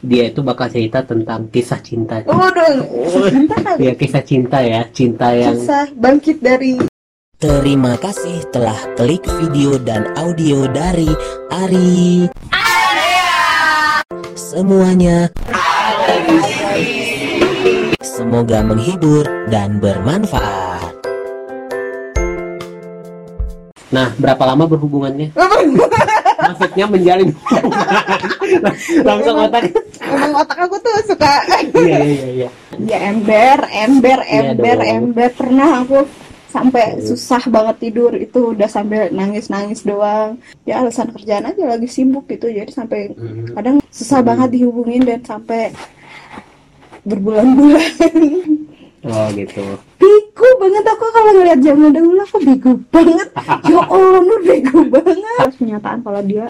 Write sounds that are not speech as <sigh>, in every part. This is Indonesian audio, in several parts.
dia itu bakal cerita tentang kisah cinta. Cinta kali. Ya kisah cinta ya, cinta yang Kisah bangkit dari Terima kasih telah klik video dan audio dari Ari. Semuanya Semoga menghibur dan bermanfaat. Nah, berapa lama berhubungannya? Maksudnya menjalin. <laughs> Langsung otak. Emang otak aku tuh suka Iya, iya, iya. ya ember, ember, Iya ember, dong. ember. Pernah aku sampai susah banget tidur itu udah sambil nangis-nangis doang. Ya alasan kerjaan aja lagi sibuk gitu. Jadi sampai Mhm. kadang susah banget dihubungin dan sampai berbulan-bulan. <laughs> Oh, gitu. Bego banget aku kalau ngeliat zaman dahulu aku bego banget. Ya Allah, Nur bego banget. Terus kenyataan kalau dia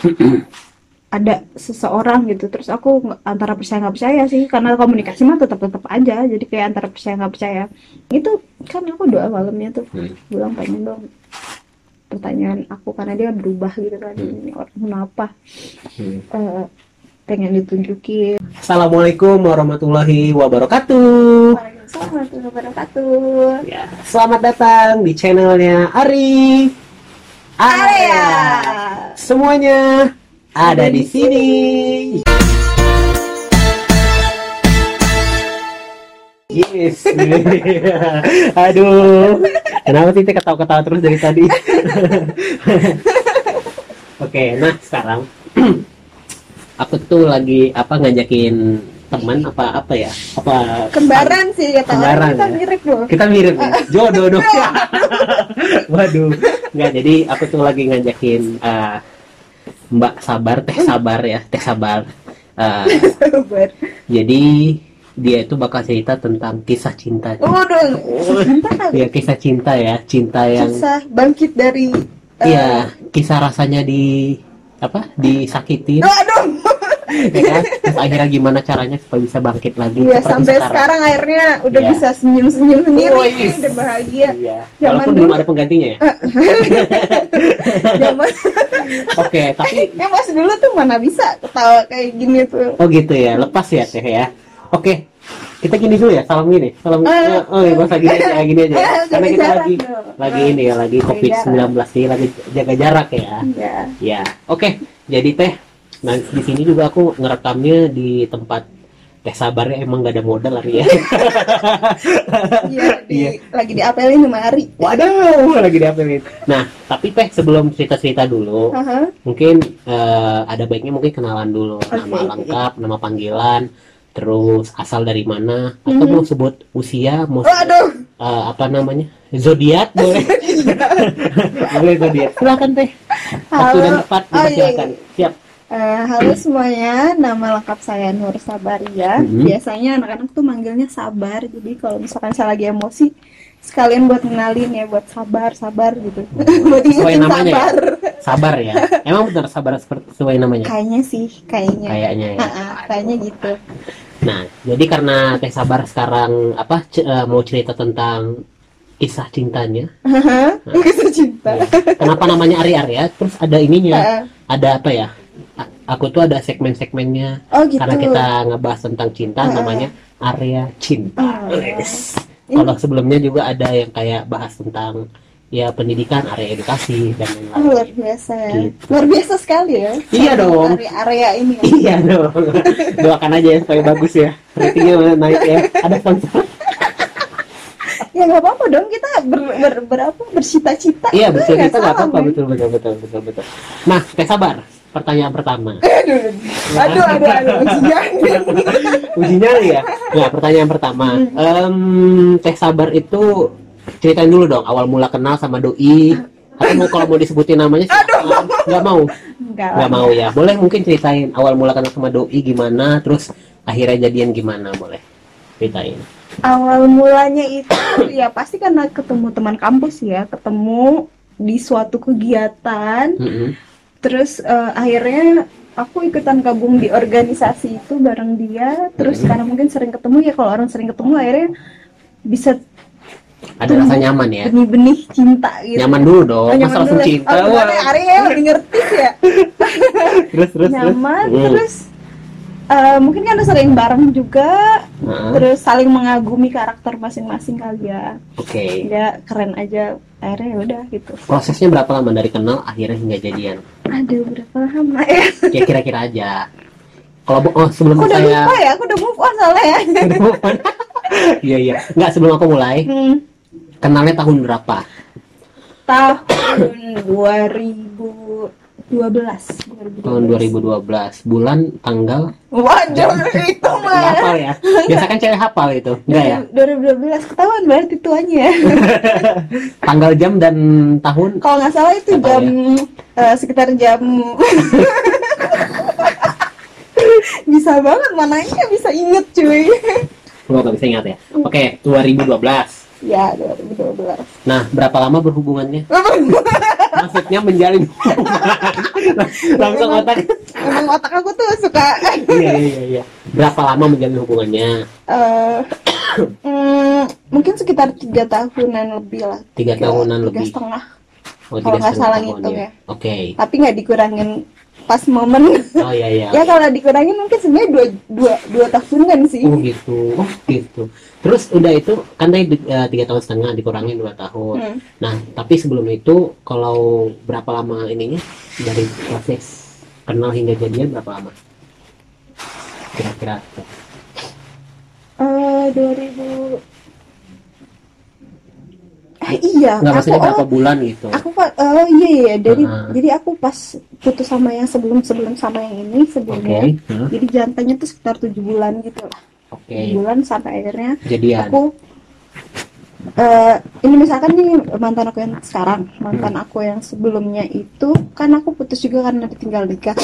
ada seseorang gitu terus aku antara percaya nggak percaya sih karena komunikasi mah tetap tetap aja jadi kayak antara percaya nggak percaya itu kan aku doa malamnya tuh Hmm. bilang pengen dong pertanyaan aku karena dia berubah gitu kan ini orang kenapa Hmm. Eh, pengen ditunjukin Assalamualaikum warahmatullahi wabarakatuh. Waalaikumsalam warahmatullahi wabarakatuh Ya, selamat datang di channelnya Ari. Area Semuanya ada di sini. Yes. <laughs> Aduh. Kenapa sih ketawa-ketawa terus dari tadi? <laughs> Oke, nah sekarang <clears throat> aku tuh lagi apa ngajakin teman apa apa ya? Apa kembaran sih kata Kembaran, kita ya? mirip loh kita mirip ya? <laughs> jodoh dong <laughs> waduh nggak jadi aku tuh lagi ngajakin eh, Mbak Sabar Teh Sabar ya Teh Sabar Sabar. jadi dia itu bakal cerita tentang kisah cinta Waduh, cinta kali. ya kisah cinta ya cinta yang Kisah bangkit dari eh, Iya kisah rasanya di apa disakitin Aduh, ya kan terus akhirnya gimana caranya supaya bisa bangkit lagi Iya seperti sampai sekarang akhirnya udah Iya. bisa senyum-senyum sendiri, Oh, yes. <laughs> udah bahagia. Iya. Zaman Walaupun dulu- belum ada penggantinya ya. Zaman <laughs> <laughs> Oke, tapi ya pas dulu tuh mana bisa ketawa kayak gini tuh. Oh gitu ya, lepas ya teh ya. Oke, kita gini dulu ya, salam gini, salam. Eh. oh ya, gini aja, gini aja. Eh, Karena kita lagi dong. lagi ini ya, lagi covid 19 sih, lagi jaga jarak ya. Iya. Ya, oke. Jadi teh, nah di sini juga aku ngerekamnya di tempat teh sabarnya emang gak ada modal lagi ya. <laughs> Iya, di, Iya. lagi diapelin sama Ari. Waduh, lagi diapelin. Nah, tapi teh sebelum cerita-cerita dulu, Aha. mungkin eh, ada baiknya mungkin kenalan dulu nama Oke. lengkap nama panggilan terus asal dari mana atau Mhm. mau sebut usia mau sebut, Waduh, eh, apa namanya zodiak <laughs> boleh <laughs> boleh zodiak silakan teh waktu Halo. dan tepat Oh, iya, dipersilakan siap Eh, halo semuanya, nama lengkap saya Nur Sabaria. Mhm. Biasanya anak-anak tuh manggilnya Sabar. Jadi kalau misalkan saya lagi emosi, sekalian buat kenalin ya, buat sabar, sabar gitu. <laughs> buat sesuai namanya ya? sabar. sabar ya emang benar sabar seperti sesuai namanya Kayaknya sih, kayaknya. kayaknya ya Ha-ha, kayaknya gitu. nah jadi karena teh sabar sekarang apa c- eh, mau cerita tentang kisah cintanya Haha, Kisah cinta. ya. kenapa namanya Ari Arya terus ada ininya Ha-ha. ada apa ya? Aku tuh ada segmen-segmennya Oh gitu. karena kita ngebahas tentang cinta Ah. namanya area cinta. Ah. Yes. Kalau sebelumnya juga ada yang kayak bahas tentang ya pendidikan, area edukasi dan Oh, lain-lain. luar biasa ya. Gitu. Luar biasa sekali ya. Iya dong. Area-area ini. ya. Iya dong. <laughs> Doakan aja ya supaya bagus ya. Ratingnya naik ya. Ada sponsor. Ya nggak apa-apa dong kita ber, ber, berapa bercita-cita. Iya betul nggak kita nggak salah, apa-apa betul betul betul betul betul. Nah, teh sabar. Pertanyaan pertama. <laughs> Aduh, aduh, aduh, aduh, ujian. <laughs> Uji nyali ya. Nah, pertanyaan pertama. Em, teh sabar itu ceritain dulu dong awal mula kenal sama doi. Atau mau kalau mau disebutin namanya sih, nggak mau, Enggak nggak mau ya. Boleh mungkin ceritain awal mula kenal sama doi gimana, terus akhirnya jadian gimana, boleh ceritain. Awal mulanya itu ya pasti karena ketemu teman kampus ya, ketemu di suatu kegiatan, Mm-mm. Terus eh, akhirnya aku ikutan gabung di organisasi itu bareng dia, terus karena mungkin sering ketemu ya kalau orang sering ketemu akhirnya bisa Ada rasa nyaman ya. benih-benih cinta gitu. Nyaman dulu dong, Oh, masa nyaman langsung dulu. cinta. Oh, ya? Arya <laughs> lebih ngerti ya. Terus terus nyaman terus. Hmm. terus Eh, mungkin karena sering bareng juga Nah, terus saling mengagumi karakter masing-masing kali ya Oke. ya keren aja akhirnya ya udah gitu Prosesnya berapa lama dari kenal akhirnya hingga jadian? aduh berapa lama ya Ya kira-kira aja. Kalau oh sebelum aku udah saya lupa ya aku udah move on soalnya ya <laughs> Udah move on. <laughs> Iya iya. Nggak sebelum aku mulai Hmm, kenalnya tahun berapa? tahun 2012 2012 Tahun 2012. Bulan, tanggal. waduh itu mah hafal ya. Biasa kan cewek hafal itu. Enggak ya? 2012 ketahuan berarti tuanya ya <laughs> Tanggal jam dan tahun. kalau nggak salah itu Apa jam eh, sekitar jam <laughs> bisa banget mananya bisa inget cuy Gua nggak bisa ingat ya. Oke, 2012. ya 2012 Nah, berapa lama berhubungannya? Maksudnya menjalin. Langsung otak. emang otak aku tuh suka Iya iya iya. Berapa lama menjalin hubungannya? eh mm, mungkin sekitar tiga tahunan lebih lah Tiga tahunan tiga lebih. setengah Oh, Kalau nggak salah ngitung ya. Oke. tapi nggak dikurangin pas momen Oh iya iya. <laughs> ya kalau dikurangin mungkin sebenarnya dua dua dua tahunan sih Oh gitu. Oh gitu. Terus udah itu kan tadi eh, tiga tahun setengah dikurangin dua tahun. Hmm. Nah, tapi sebelum itu kalau berapa lama ininya dari proses kenal hingga jadian berapa lama? Kira-kira. Eh, 2000 Eh, iya, Nggak aku berapa oh, bulan gitu. aku pak oh iya iya jadi Ah. jadi aku pas putus sama yang sebelum sebelum sama yang ini sebelumnya Hah? jadi jantannya tuh sekitar tujuh bulan gitu lah Oke. tujuh bulan sampai akhirnya Jadian. aku eh ini misalkan nih mantan aku yang sekarang mantan Hmm. aku yang sebelumnya itu kan aku putus juga karena ditinggal nikah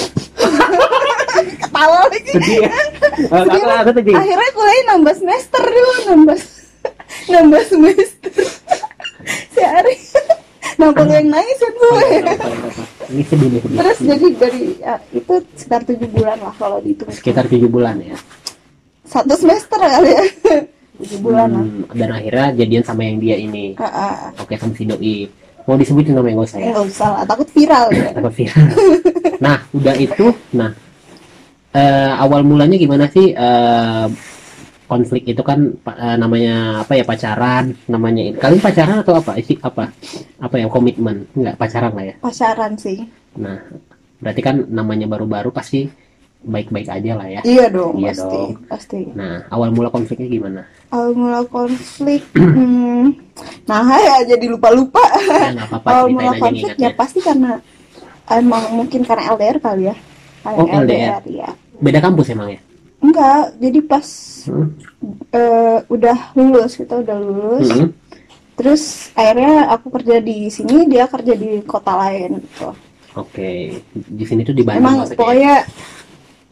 <laughs> ketawa lagi Sedih ya. Sedih aku- lah. aku sedih. akhirnya kuliah nambah semester dulu nambah <laughs> nambah semester si Ari lu yang nangis ya gue? Ini sedih nih. sedih. Terus jadi dari ya, itu sekitar tujuh bulan lah kalau dihitung sekitar tujuh bulan ya. satu semester kali ya <laughs> tujuh bulan lah. Hmm, dan akhirnya jadian sama yang dia ini. Ah, ah. Oke sama si doi. Mau disebutin namanya nggak usah ya. Nggak usah lah, takut viral ya. Takut viral. <laughs> nah, udah itu, nah eh, awal mulanya gimana sih eh, konflik itu kan eh, namanya apa ya pacaran, namanya ini. Kalian pacaran atau apa? Isi apa? Apa ya komitmen? Enggak pacaran lah ya. Pasaran sih. Nah, berarti kan namanya baru-baru pasti baik-baik aja lah ya. Iya dong, Iya pasti, dong. pasti. Nah, awal mula konfliknya gimana? Awal mula konflik, hmm, nah ya jadi lupa-lupa. Nggak apa-apa Awal mula aja konflik ingatnya. ya pasti karena emang mungkin karena LDR kali ya. Karena Oh, LDR. ya. Beda kampus emang ya? Enggak, jadi pas Hmm. eh, udah lulus kita udah lulus, Hmm. terus akhirnya aku kerja di sini, dia kerja di kota lain gitu. Oke, di sini tuh di Bandung Emang maksudnya. pokoknya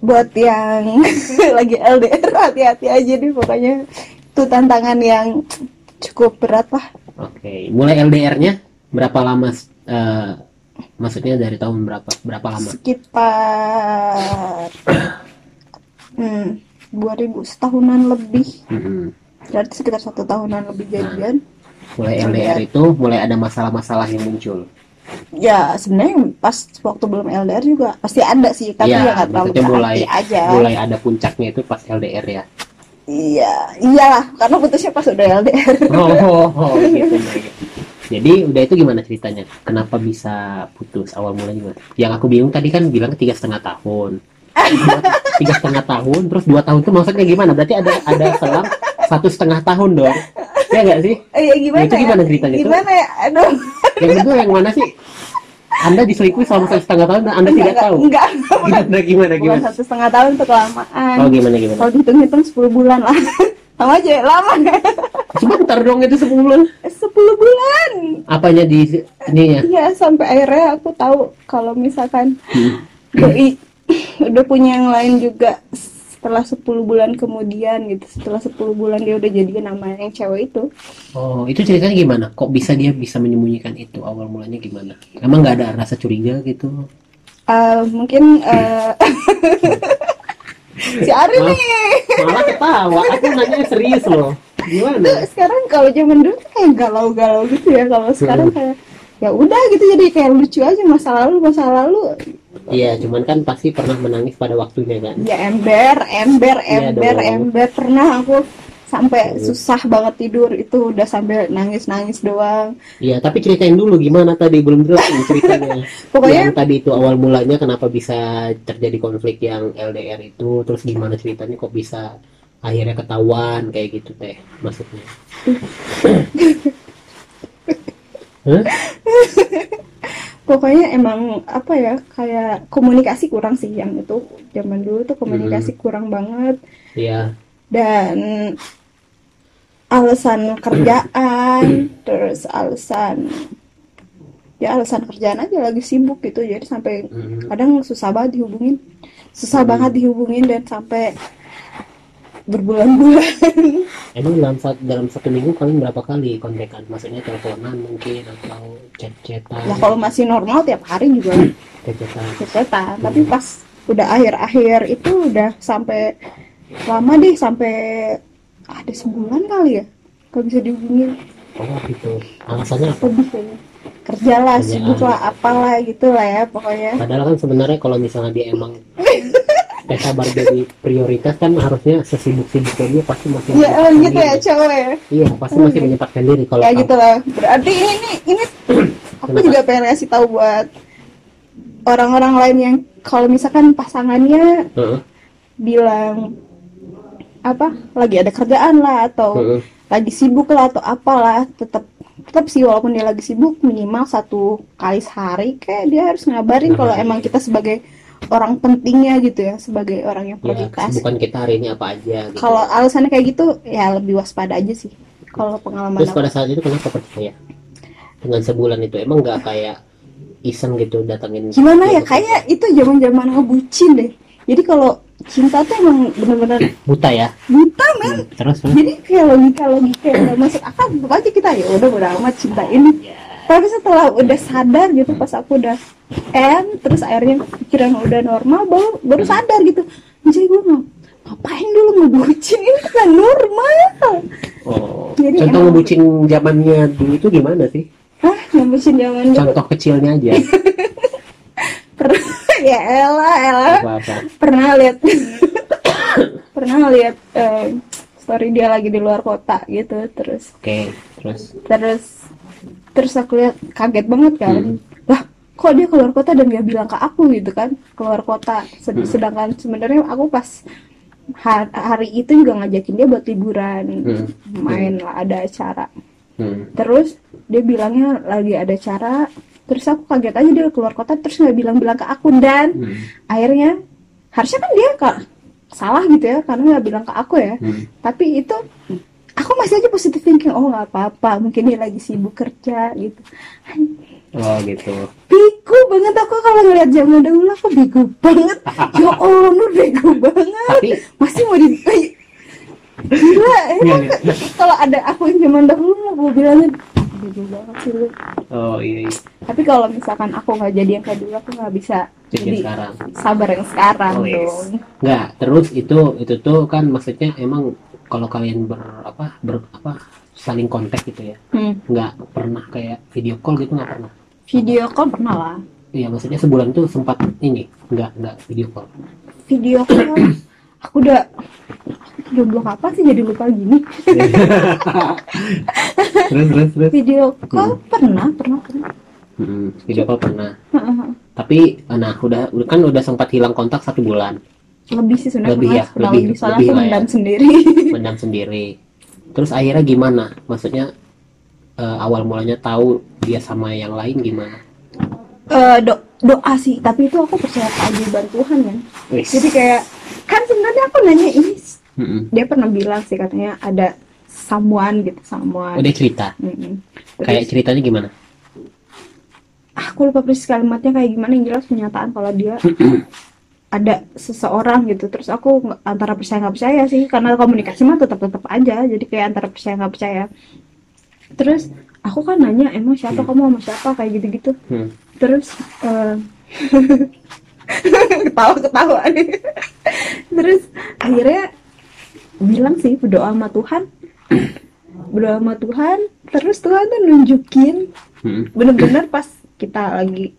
buat yang <laughs> lagi LDR hati-hati aja deh pokoknya itu tantangan yang cukup berat lah. Oke, mulai LDR-nya berapa lama? eh, maksudnya dari tahun berapa? Berapa lama? Sekitar hmm, 2000 setahunan lebih. Hmm. Berarti sekitar satu tahunan lebih jadian. Mulai LDR itu mulai ada masalah-masalah yang muncul. Ya sebenarnya pas waktu belum LDR juga pasti ada sih, tapi Iya, ya nggak terlalu mulai aja. mulai ada puncaknya itu pas LDR ya. Iya, iyalah karena putusnya pas udah LDR. <laughs> Oh, oh, oh, gitu, gitu. Jadi udah itu gimana ceritanya? Kenapa bisa putus awal mulanya gimana? Yang aku bingung tadi kan bilang tiga setengah tahun. Tiga setengah tahun, terus dua tahun itu maksudnya gimana? Berarti ada ada selang satu setengah tahun dong. Ya nggak sih? Ya gimana? Itu ya? gimana ceritanya itu? Gimana ya? Aduh. Yang kedua yang mana sih? Anda diselingkuhi selama satu setengah tahun dan Anda tidak Enggak, tahu. Enggak, Gimana gimana bukan gimana? satu setengah tahun itu kelamaan. Oh gimana gimana? Kalau dihitung-hitung 10 bulan lah. Sama aja ya, lama Sebentar dong itu sebulan. 10 bulan. Apanya di ini ya? Iya, sampai akhirnya aku tahu kalau misalkan Hmm. doi <laughs> udah punya yang lain juga setelah 10 bulan kemudian gitu. Setelah 10 bulan dia udah jadian sama yang cewek itu. Oh itu ceritanya gimana? Kok bisa dia bisa menyembunyikan itu? Awal mulanya gimana? Emang nggak ada rasa curiga gitu? Eh, mungkin eh, <laughs> <laughs> si Ari nih Malah ketawa. Aku nanya serius loh. Gimana? Tuh, sekarang kalau zaman dulu kayak galau-galau gitu ya kalau sekarang kayak ya udah gitu jadi kayak lucu aja masa lalu masa lalu iya cuman kan pasti pernah menangis pada waktunya kan ya ember ember Iya ember dong. ember pernah aku sampai Hmm. susah banget tidur itu udah sambil nangis nangis doang iya tapi ceritain dulu gimana tadi belum jelas ceritanya <laughs> pokoknya yang tadi itu awal mulanya kenapa bisa terjadi konflik yang LDR itu terus gimana ceritanya kok bisa akhirnya ketahuan kayak gitu teh maksudnya? <laughs> <laughs> pokoknya emang apa ya kayak komunikasi kurang sih yang itu. Zaman dulu tuh komunikasi Hmm. kurang banget. Iya, dan alasan kerjaan <clears throat> terus alasan ya alasan kerjaan aja lagi sibuk gitu. Jadi sampai mm, kadang susah banget dihubungin. Susah Hmm. banget dihubungin dan sampai berbulan-bulan emang dalam satu dalam satu minggu kalian berapa kali kontekan? Maksudnya teleponan mungkin atau chat-chatan? ya kalau masih normal tiap hari juga chat-chatan. cecetan tapi pas udah akhir-akhir itu udah sampai lama deh sampai ada sebulan kali ya kalau bisa dihubungin Oh gitu. Alasannya apa? lebih kayaknya kerja lah Kerjaan. sibuk lah apalah gitu lah ya pokoknya Padahal kan sebenarnya kalau misalnya dia emang <laughs> teh sabar jadi prioritas kan harusnya sesibuk-sibuknya dia pasti masih ya emang gitu ya cowok ya Iya, pasti masih menyempatkan diri kalau ya kamu- gitu lah berarti ini ini, ini <clears throat> aku Kenapa? juga pengen kasih tahu buat orang-orang lain yang kalau misalkan pasangannya Heeh, bilang apa lagi ada kerjaan lah atau heeh. lagi sibuk lah atau apalah tetap tetap sih walaupun dia lagi sibuk minimal satu kali sehari kayak dia harus ngabarin kalau Ngabarin. emang kita sebagai orang pentingnya gitu ya sebagai orang yang Ya, prioritas kesibukan kita hari ini apa aja gitu. kalau alasannya kayak gitu ya lebih waspada aja sih. Kalau pengalaman Terus pada saat itu kenapa percaya? Dengan sebulan itu emang nggak kayak iseng gitu datangin gimana ya kayak itu zaman zaman ngebucin deh. Jadi kalau cinta tuh emang bener-bener buta ya? Buta men. Hmm, terus terus. Jadi kayak logika logika yang nggak masuk akal tetap aja kita ya udah udah amat cinta ini tapi setelah udah sadar gitu pas aku udah end terus akhirnya pikiran udah normal baru baru sadar gitu. Jadi gue mau ngapain dulu ngebucin? Ini kan normal. Oh. Jadi contoh emang- ngebucin zamannya dulu itu gimana sih? Hah, ngebucin zaman dulu contoh kecilnya aja. <laughs> Ya elah elah. Apa apa pernah lihat <coughs> pernah lihat eh, story dia lagi di luar kota gitu terus oke terus? terus terus aku lihat kaget banget kan. Hmm. Kok dia keluar kota dan gak bilang ke aku gitu kan keluar kota Hmm. sedangkan sebenarnya aku pas ha- hari itu juga ngajakin dia buat liburan Hmm. main lah ada acara hmm. terus dia bilangnya lagi ada acara terus aku kaget aja dia keluar kota terus nggak bilang-bilang ke aku dan Hmm. akhirnya harusnya kan dia kak salah gitu ya karena nggak bilang ke aku ya Hmm. tapi itu aku masih aja positive thinking oh nggak apa-apa mungkin dia lagi sibuk kerja gitu oh gitu. Bego banget aku kalau ngeliat zaman dahulu aku bego banget. <laughs> Ya allah nur bego banget. Tapi masih mau di gila <laughs> emang Iya, iya. kalau ada aku yang zaman dahulu mau bilangnya bego banget sih lu oh iya, iya. tapi kalau misalkan aku nggak jadi yang kayak dulu aku nggak bisa jadi jadi sekarang. sabar yang sekarang Oh, yes. dong. Nggak, terus itu itu tuh kan maksudnya emang kalau kalian ber apa ber apa saling kontak gitu ya. Hmm. nggak pernah kayak video call gitu nggak pernah video call pernah lah. Iya maksudnya sebulan tuh sempat ini nggak nggak video call. Video call <clears throat> aku udah jomblo apa sih jadi lupa gini. <laughs> Terus terus terus. Video call pernah pernah pernah. Mm, video call pernah. Tapi nah udah kan udah sempat hilang kontak satu bulan. Lebih sih sebenarnya Lebih ya, lebih- lebih, soalnya lebih aku lah ya. mendam sendiri. Mendam sendiri. Terus akhirnya gimana? Maksudnya eh, awal mulanya tahu dia sama yang lain gimana? Eh, do doa sih tapi itu aku percaya keajaiban Tuhan kan? Wis. jadi kayak kan sebenarnya aku nanya ini Mm-mm. dia pernah bilang sih katanya ada someone gitu someone. Udah cerita? Mm-mm. Terus, kayak ceritanya gimana? Aku lupa persis kalimatnya kayak gimana yang jelas pernyataan kalau dia ada seseorang gitu. Terus aku antara percaya nggak percaya sih karena komunikasi mah tetap tetap aja. Jadi kayak antara percaya nggak percaya terus aku kan nanya emang siapa? Kamu sama siapa? Kayak gitu gitu Hmm. terus eh, <laughs> ketawa ketawa. Nih terus akhirnya bilang sih berdoa sama Tuhan. Berdoa sama Tuhan. Terus Tuhan tuh nunjukin Hmm. bener-bener pas kita lagi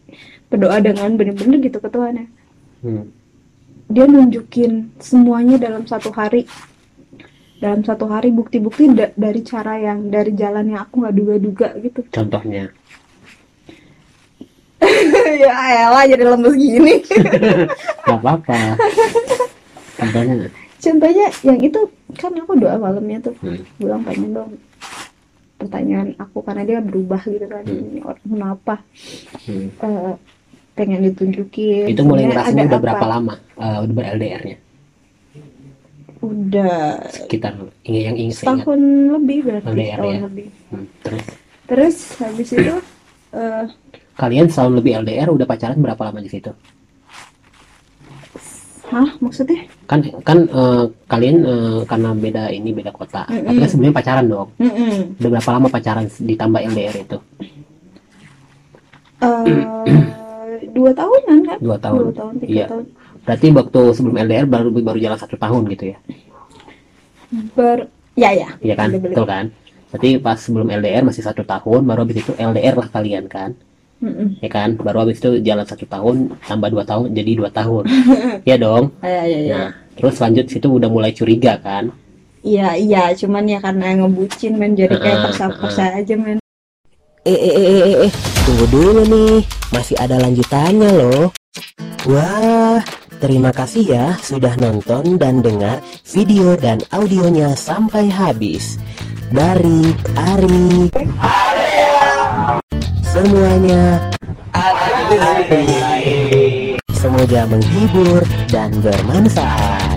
berdoa dengan bener-bener gitu ke Tuhan ya. Hmm. dia nunjukin semuanya dalam satu hari dalam satu hari bukti-bukti da- dari cara yang dari jalan yang aku nggak duga-duga gitu <laughs> Contohnya. ya elah jadi lemes gini <laughs> Gak apa-apa. Contohnya. contohnya yang itu kan aku doa malamnya tuh Hmm. bilang pengen dong pertanyaan aku karena dia berubah gitu kan Hmm. ini orang kenapa Hmm. Eh, pengen ditunjukin Itu mulai ada udah apa. berapa lama? eh, udah ber-LDR-nya? Udah Sekitar yang ingat setahun lebih berarti LDR setahun ya. lebih Hmm. Terus terus habis itu <clears throat> eh, kalian selalu lebih LDR udah pacaran berapa lama di situ? hah maksudnya Kan kan eh, kalian eh, karena beda ini beda kota. Mm-mm. Tapi kan sebelumnya pacaran dong. Mm-mm. Udah berapa lama pacaran ditambah LDR itu? Eh, <clears throat> dua tahunan kan Dua tahun. dua tahun tiga Iya. tahun Berarti waktu sebelum LDR baru baru jalan satu tahun gitu ya? ber ya ya Iya kan? Boleh, boleh. Betul kan? Berarti pas sebelum LDR masih satu tahun, baru habis itu LDR lah kalian kan? Mm-mm. Ya kan? Baru habis itu jalan satu tahun, tambah dua tahun, jadi dua tahun. <laughs> Iya dong. ya ya ya Nah, terus lanjut situ udah mulai curiga kan? iya iya cuman ya karena ngebucin men jadi kayak Heeh, persa-persa aja men Eh, eh, eh, eh, eh, tunggu dulu nih, masih ada lanjutannya loh. Wah, terima kasih ya sudah nonton dan dengar video dan audionya sampai habis. Dari Ari. Semuanya Semoga menghibur dan bermanfaat.